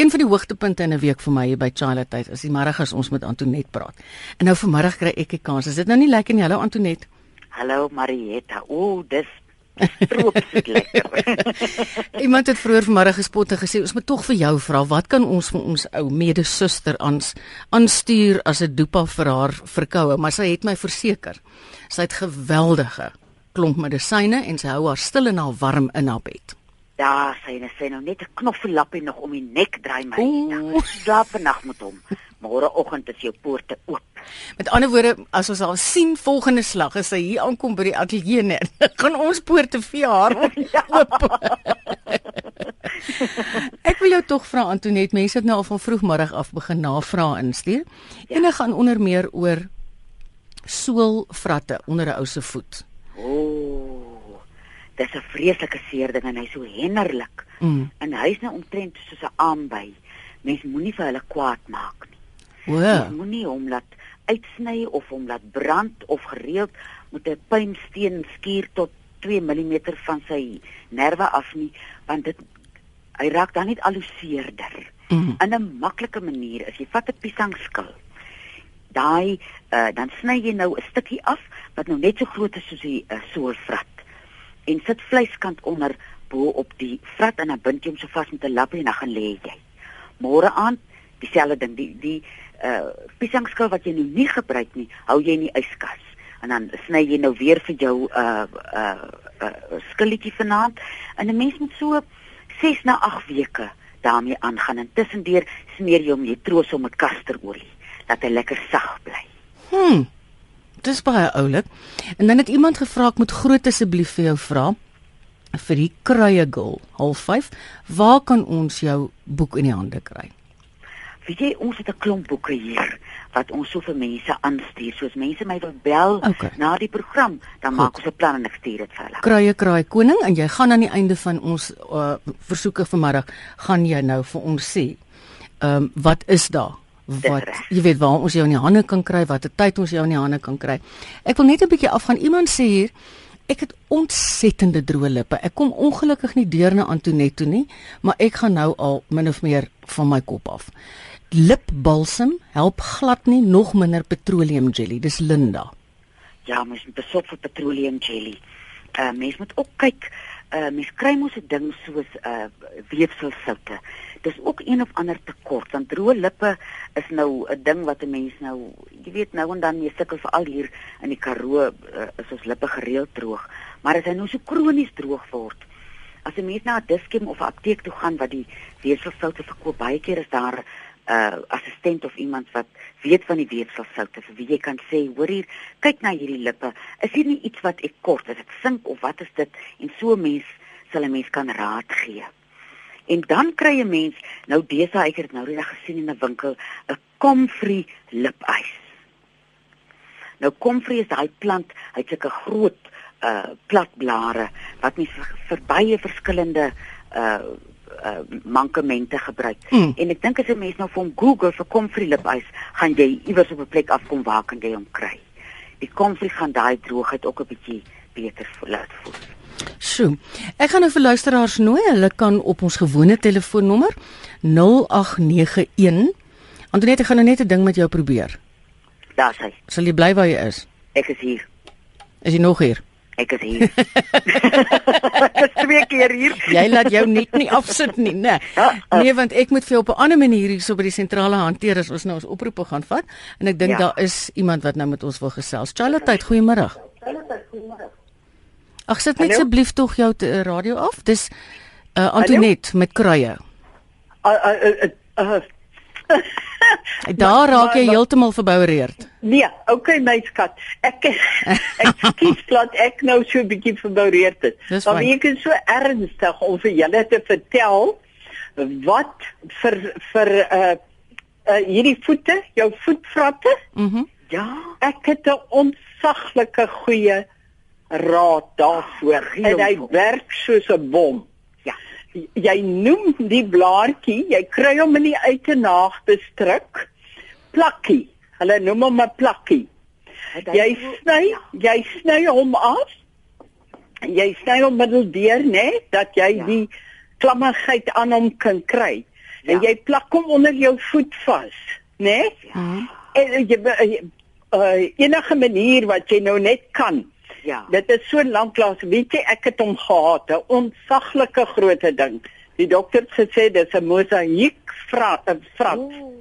Een van die hoogtepunte in 'n week vir my hier by Childhood is die middag as ons met Antonet praat. En nou vanmiddag kry ek 'n kans. Is dit nou nie lekker nie? Hallo Antonet. Hallo Marietta. O, dis stroopsiek lekker. Iemand het vroeër vanmiddag gespot en gesê ons moet tog vir jou vra, wat kan ons vir ons ou medesuster ans aanstuur as 'n dopa vir haar verkoue? Maar sy het my verseker. Sy het geweldige klomp medisyne en sy hou haar stil en haar warm in haar bed. Ja, sy het sê nou net 'n knoffelappie nog om die nek draai my. Oeh. Slaap vannag met hom. Môreoggend is jou poorte oop. Met ander woorde, as ons al sien volgende slag as sy hier aankom by die ateljee net, gaan ons poorte vir haar oop. Ek wil jou tog vra Antoinette, mense het nou al van vroegmiddag af begin navrae instuur. Ja. En dit gaan onder meer oor soolvratte onder 'n ou se voet. Dis 'n vreeslike seer ding en hy's so hennerlik. Mm. En hy's nou omtrent soos 'n aanby. Mens moenie vir hulle kwaad maak nie. O, Jy moenie hom laat uitsny of hom laat brand of gereeld met 'n pynsteen skuur tot 2 mm van sy nerve af nie, want dit hy raak dan net al hoe seerder. mm. In 'n maklike manier, as jy vat 'n piesangskil, daai uh, dan sny jy nou 'n stukkie af wat nou net so groot is soos 'n uh, soorvrat en sit vleiskant onder bo op die vrat en dan bind jy hom so vas met 'n lappie en dan gaan lê jy. Môre aand dieselfde ding, die die uh piesangskil wat jy nou nie gebruik nie, hou jy in die yskas. En dan sny jy nou weer vir jou uh uh, uh skilletjie vanaand. En 'n mens moet so 6 na 8 weke daarmee aangaan. En tussendeur smeer jy hom jy troos hom met kasterolie dat hy lekker sag bly. Hm. Dis baie oulik. En dan het iemand gevra ek moet groot asseblief vir jou vra vir die kruie girl half 5. Waar kan ons jou boek in die hande kry? Weet jy, ons het 'n klomp boeke hier wat ons so vir mense aanstuur. Soos mense my wil bel Okay. na die program, dan Goed. maak ons 'n plan en ek stuur dit vir hulle. Kruie kraai koning en jy gaan aan die einde van ons uh, versoeke vanmiddag gaan jy nou vir ons sê. Ehm um, wat is daar? Wat reg. jy weet waar ons jou in die hande kan kry, watter tyd ons jou in die hande kan kry. Ek wil net 'n bietjie afgaan. Iemand sê hier Ek het ontsettende droë lippe. Ek kom ongelukkig nie deur na Antoinette toe nie, maar ek gaan nou al min of meer van my kop af. Lipbalsem help glad nie, nog minder petroleum jelly. Dis Linda. Ja, mens moet besop vir petroleum jelly. Uh mens moet ook kyk, uh mens kry mos 'n ding soos uh weefselsoute. Dis ook een of ander tekort want droë lippe is nou 'n ding wat 'n mens nou, jy weet nou en dan jy sukkel veral hier in die Karoo uh, is ons lippe gereeld droog. Maar as hy nou so kronies droog word, as 'n mens na 'n diskem of 'n apteek toe gaan wat die weefselsoute verkoop, baie keer is daar 'n uh, assistent of iemand wat weet van die weefselsoute vir wie jy kan sê, hoor hier, kyk na hierdie lippe. Is hier nie iets wat ek kort, is dit sink of wat is dit? En so 'n mens sal 'n mens kan raad gee. En dan kry 'n mens nou deesdae ek het dit nou net gesien in 'n winkel, 'n comfrey lipys. Nou comfrey is daai plant, hy het sulke groot uh platblare wat mens vir, vir baie verskillende uh uh mankemente gebruik. Mm. En ek dink as 'n mens nou vir hom Google vir comfrey lipys, gaan jy iewers op 'n plek afkom waar kan jy hom kry. Die comfrey gaan daai droogheid ook 'n bietjie beter laat voel. Sjoe. Ek gaan nou vir luisteraars nooi. Hulle kan op ons gewone telefoonnommer 0891 Antoinette ek gaan nou net 'n ding met jou probeer. Daar's hy. Sal jy bly waar jy is? Ek is hier. Is jy nog hier? Ek is hier. Ek is twee keer hier. Jy laat jou net nie afsit nie, né? Nee, want ek moet vir jou op 'n ander manier hierso by die sentrale hanteer as ons nou ons oproepe gaan vat en ek dink Ja. daar is iemand wat nou met ons wil gesels. Charlotte, goeiemôre. Ag sit net Hallo? asseblief tog jou te, radio af. Dis uh, Antoinette met kruie. Uh, uh, uh, uh, Daar raak jy maar- heeltemal verboureerd. nee, okay my skat. Ek ek skiet plat ek nou so 'n bietjie verboureerd het. Dis Maar ek is so ernstig om vir julle te vertel wat vir vir uh uh hierdie voete, jou voetvratte, Mhm. Mm Ja, ek het 'n ontsaglike goeie raad daarvoor Gee en hy hom. werk soos 'n bom. ja. jy noem die blaartjie, jy kry hom in die uitenaag bestruk. Plakkie. Hulle noem hom 'n plakkie. Jy sny, jy sny hom af. Jy sny hom middeldeur, né, dat jy Ja. die klammigheid aan hom kan kry. ja. en jy plak hom onder jou voet vas, né? Nee? Ja. En jy uh, enige manier wat jy nou net kan. Ja. Dit is so lank lank, weet jy, ek het hom gehad, 'n ontsaglike groot ding. Die dokter het gesê dis 'n mosaïek vrat, 'n vrat. Oh.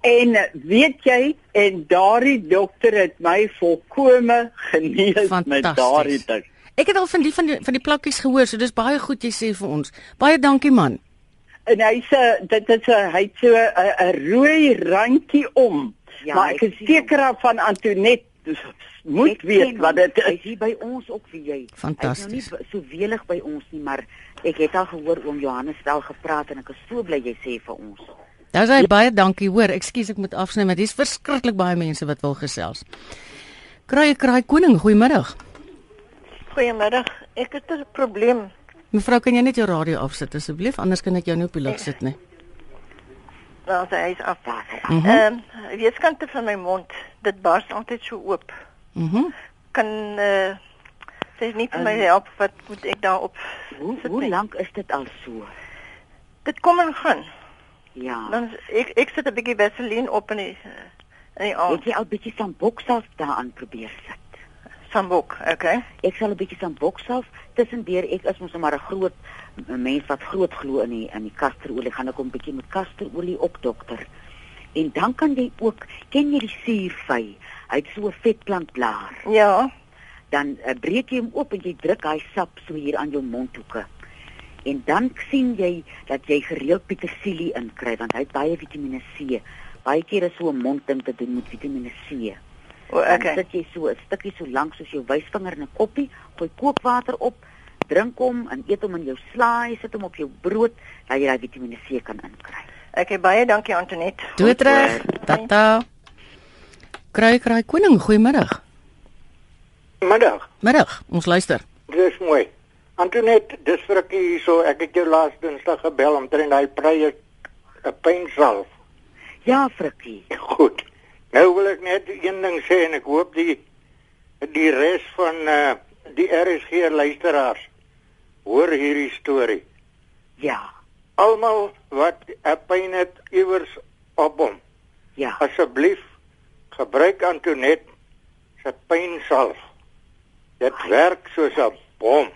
En weet jy, en daardie dokter het my volkome genees met daardie ding. Ek het al van die van die van die plakkies gehoor, so dis baie goed jy sê vir ons. Baie dankie man. En hy sê dit is 'n hy het so 'n rooi randjie om. Ja, maar ek is seker van Antoinette moet weet wat dit is. Hy is by ons ook wie jy. Fantasties. Hy is nou nie so welig by ons nie, maar ek het al gehoor oom Johannes wel gepraat en ek is so bly jy sê vir ons. Daar sê baie dankie hoor. Ekskuus ek moet afsny, maar dis verskriklik baie mense wat wil gesels. Kraai kraai koning, goeiemiddag. Goeiemiddag. Ek het 'n probleem. Mevrou, kan jy net jou radio afsit asseblief? Anders kan ek jou nie op die lug sit nie. Nou, hy is af. Ehm, mm um, weeskante van my mond, dit bars altyd so oop. Mhm. Mm kan eh uh, sê nie vir my um, help wat moet ek daarop Hoe hoe lank is dit al so? Dit kom en gaan. Ja. Dan ek ek sit 'n bietjie Vaseline op in die in die aand. Ek het al bietjie van boksels daaraan probeer sit. Sambok, okay. Ek sal 'n bietjie sambok self tussendeur ek is mos maar 'n groot mens wat groot glo in die in die kasterolie gaan ek 'n bietjie met kasterolie op dokter. En dan kan jy ook ken jy die suurvy? Hy het so 'n vetplantblaar. Ja. Dan uh, breek jy hom oop en jy druk hy sap so hier aan jou mondhoeke en dan sien jy dat jy gereeld petersilie inkry want hy het baie Vitamiene C. Baie keer is so 'n mondding te doen met Vitamiene C. O, okay. Dan sit jy so 'n stukkie so lank soos jou wysvinger in 'n koppie, gooi kookwater op, drink hom en eet hom in jou slaai, sit hom op jou brood, dat jy daai Vitamiene C kan inkry. Okay, baie dankie Antoinette. Doet reg. Tata. Kry kry koning, goeiemiddag. Middag. Middag. Ons luister. Dis mooi. Antoinette, dis vir ek hierso, ek het jou laas Dinsdag gebel om teen daai prye 'n pynsalf. Ja, Frikkie. Goed. Nou wil ek net een ding sê en ek hoop die die res van uh die RSG luisteraars hoor hierdie storie. Ja. Almal wat 'n pyn het iewers op hom. Ja. Asseblief gebruik Antoinette se pynsalf. Dit werk soos 'n bom.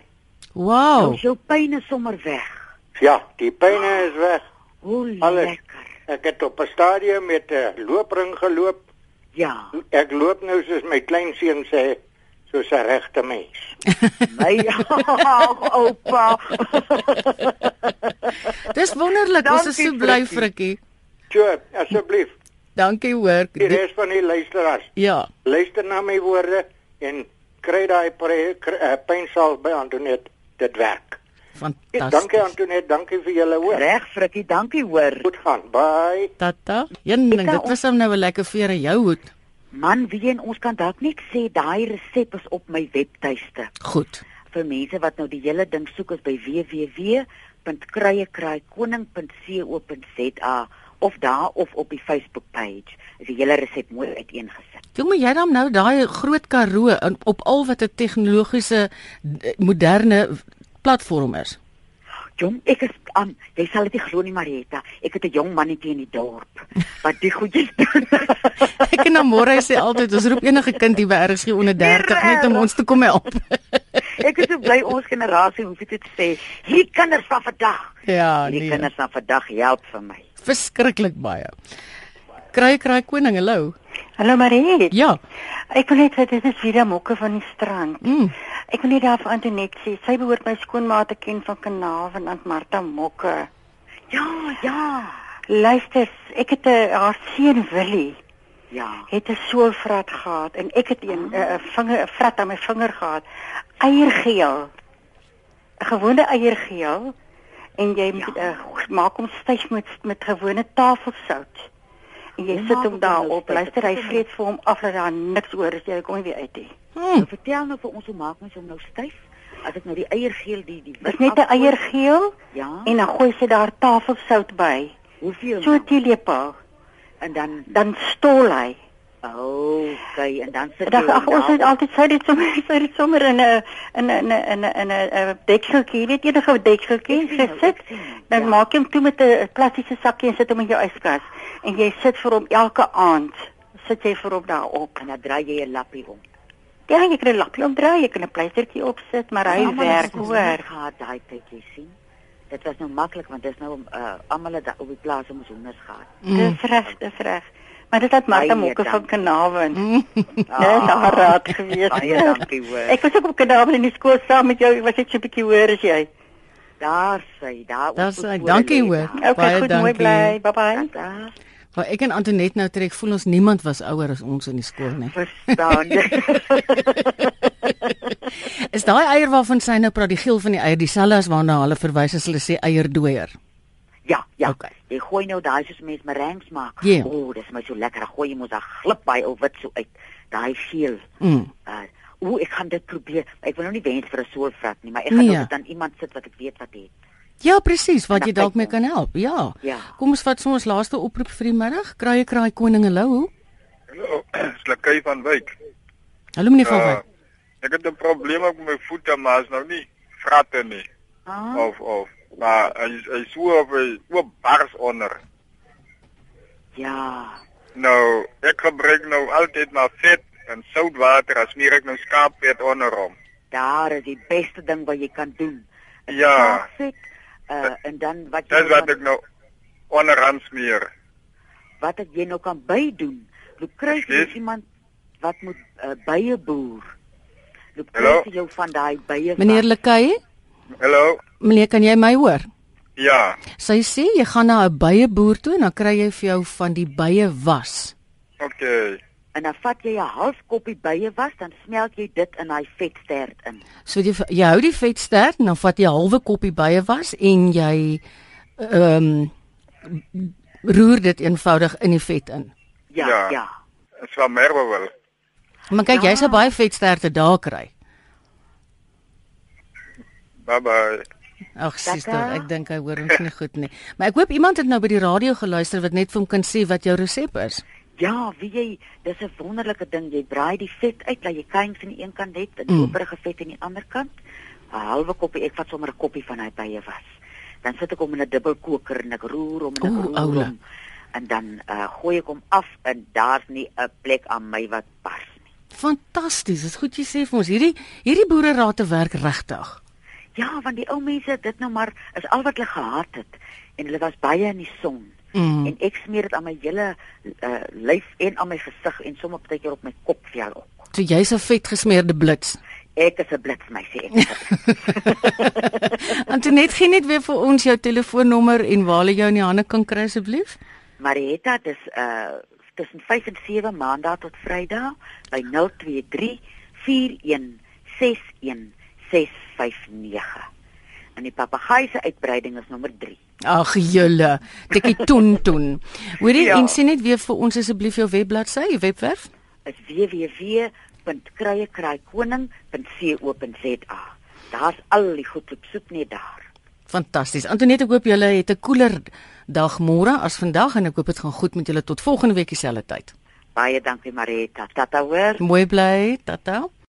Wow. Nou jou pyn is sommer weg. Ja, die pyn is weg. Hoe lekker. Ek het op 'n stadium met 'n loopring geloop. Ja. Ek loop nou soos my kleinseun sê, soos 'n regte mens. my oupa. Dis wonderlik, ons is so bly frikkie. Toe, asseblief. Dankie hoor. Die res van die luisteraars. Ja. Luister na my woorde en kry daai eh, pynsalf by Antoinette dit werk. Fantasties. Dankie Antoinette, dankie vir julle hoor. Reg Frikkie, dankie hoor. Goed gaan. Bye. Tata. Een ding, dit was hom nou 'n lekker vir jou hoed. Man, wie en ons kan dalk net sê daai resep is op my webtuiste. Goed. Vir mense wat nou die hele ding soek is by www.kruiekraaikoning.co.za of daar of op die Facebook page. Is die hele resep mooi uiteengesit. Jong, maar jy dan nou daai groot Karoo op al wat 'n tegnologiese moderne platform is. Jong, ek is aan, um, jy sal dit nie glo nie Marietta. Ek het 'n jong mannetjie in die dorp wat die goedjies doen. ek en môre sê altyd ons roep enige kind hier by RSG onder 30 net om ons te kom help. ek is so bly ons generasie hoef dit te sê. Hier kinders van vandag. Ja, die nee. kinders van vandag help vir my. Verskriklik baie. Kry kry koning, hallo. Hallo Marie. Ja. Ek wil net sê dit is weer mokke van die strand. Mm. Ek wil net daar vir Antoinette sê, sy behoort my skoonma te ken van Kanaal van Aunt Martha Mokke. Ja, ja. Luister, ek het 'n uh, haar seun Willie. Ja. Het 'n soolvrat gehad en ek het 'n 'n uh, vinger 'n vrat aan my vinger gehad. Eiergeel. 'n Gewone eiergeel en jy moet ja. uh, maak hom styf met met gewone tafelsout. En jy sit hom daarop, luister hy vreet vir hom af dat daar niks oor is, jy kom nie weer uit nie. Hmm. Nou, vertel nou vir ons hoe maak mens hom nou styf? As ek nou die eiergeel die die Dis net 'n eiergeel? Ja. En dan gooi jy daar tafelsout by. Hoeveel? So 'n teelepel. En dan dan stol hy. Okay, en dan sit jy ag ons het altyd sê dit sommer sê dit sommer in 'n in 'n in 'n in 'n 'n dekseltjie, jy weet enige dekseltjie Ek sien jou, gesit. sien jou, Dan ja. maak jy hom toe met 'n plastiese sakkie en sit hom in jou yskas en jy sit vir hom elke aand sit jy vir hom daarop. en dan draai jy 'n lappie om. Ja, jy kan 'n lappie omdraai, jy kan 'n pleistertjie opsit, maar hy het werk hoor. gehad daai tyd jy sien. Dit was nou maklik want dis nou uh, almal het op die plaas ons hoenders gehad. Mm. Dis reg, dis reg. Maar dit het Martha Mokke van. Kanawen. Mm. Dis haar raad gewees. Baie dankie hoor. Ek was ook op Kanawen in die skool saam met jou, ek was net so 'n bietjie hoor as jy. Daar sê, daar op Daar voor dankie, hoor. Okay, Baie goed, mooi dankie. bly. Bye bye. Daar Maar ek en Antoinette nou trek voel ons niemand was ouer as ons in die skool nie. verstaan. Is daai eier waarvan sy nou praat die geel van die eier dieselfde as waarna hulle verwys as hulle sê eierdooier? Ja, ja. Okay. Jy gooi nou daai soos mense merengs maak. Ja. O, oh, dis my so lekker. Dan gooi jy mos daai glip by ou wit so uit. Daai geel. Mm. Uh, o, ek gaan dit probeer. Ek wil nou nie wens vir 'n soorvrat nie, maar ek gaan Nee. dit aan iemand sit wat ek weet wat het. Ja, presies, wat jy dan dalk mee kan help. Ja. Ja. Kom ons vat ons laaste oproep vir die middag. Kraaie kraai koning hallo. Hallo, Slakai van Wyk. Hallo meneer van Uh, Wyk. ek het 'n probleem met my voete, maar is nou nie vratte nie. Ah, Of of maar hy hy so op oop bars onder. ja. Nou, ek gebruik nou altyd maar vet en soutwater as meer ek nou skaapvet onder hom. Daar is die beste ding wat jy kan doen. 'n Ja. skaapvet, Uh, en dan wat jy Dis wat ek nou onderhand smeer. wat ek jy nou kan bydoen. Loop kry jy Yes. iemand wat moet uh, bye boer. Loop kry jy jou van daai bye. Meneer Lekay, Hallo. Meneer kan jy my hoor? Ja. Sy sê jy gaan na 'n bye-boer toe en dan kry jy vir jou van die bye was. Okay. en dan vat jy 'n half koppie bye was, dan smelt jy dit in daai vetstert in. So jy jy hou die vetstert en dan vat jy 'n halwe koppie bye was en jy ehm um, roer dit eenvoudig in die vet in. Ja, Ja. ja. ja. Dit sal merwe wel. Maar kyk, Ja. jy sal baie vetsterte daar kry. Bye bye. Ag, sister, Tata. ek dink hy hoor ons nie goed nie. Maar ek hoop iemand het nou by die radio geluister wat net vir hom kan sê wat jou resep is. Ja, wie jy, dis 'n wonderlike ding. Jy braai die vet uit, laat jy kuins aan die een kant het en Mm. operige vet aan die ander kant. 'n Halwe koppie, ek vat sommer 'n koppie van hy bye was. Dan sit ek hom in 'n dubbelkoker en ek roer hom en ek Oeh, roer oule. hom. En dan uh, gooi ek hom af en daar's nie 'n plek aan my wat pas nie. Fantasties. Dis goed jy sê vir ons. Hierdie hierdie boererate werk regtig. Ja, want die ou mense dit nou maar is al wat hulle gehad het en hulle was baie in die son. Mm. En ek smeer dit aan my hele uh, lyf en aan my gesig en sommer partykeer op my kopvel ook. So jy's 'n vetgesmeerde blits. Ek is 'n blitsmeisie ek. is 'n Antoinette, gee net weer vir ons jou telefoonnommer en waar hulle jou in die hande kan kry asseblief. Marietta, dis uh tussen 5 en 7 maandag tot Vrydag by 023 41 61 659. En die papegaai se uitbreiding is nommer 3. Ag julle, tikkie ton ton. Hoorie Ja. en sê net weer vir ons asseblief jou webbladsy, jou webwerf. Is www.kruiekraaikoning.co.za. Daar's al die goed op soek net daar. Fantasties. Antoinette, ek hoop julle het 'n koeler dag môre as vandag en ek hoop dit gaan goed met julle tot volgende week dieselfde tyd. Baie dankie Marietta. Tata hoor. Mooi bly, tata.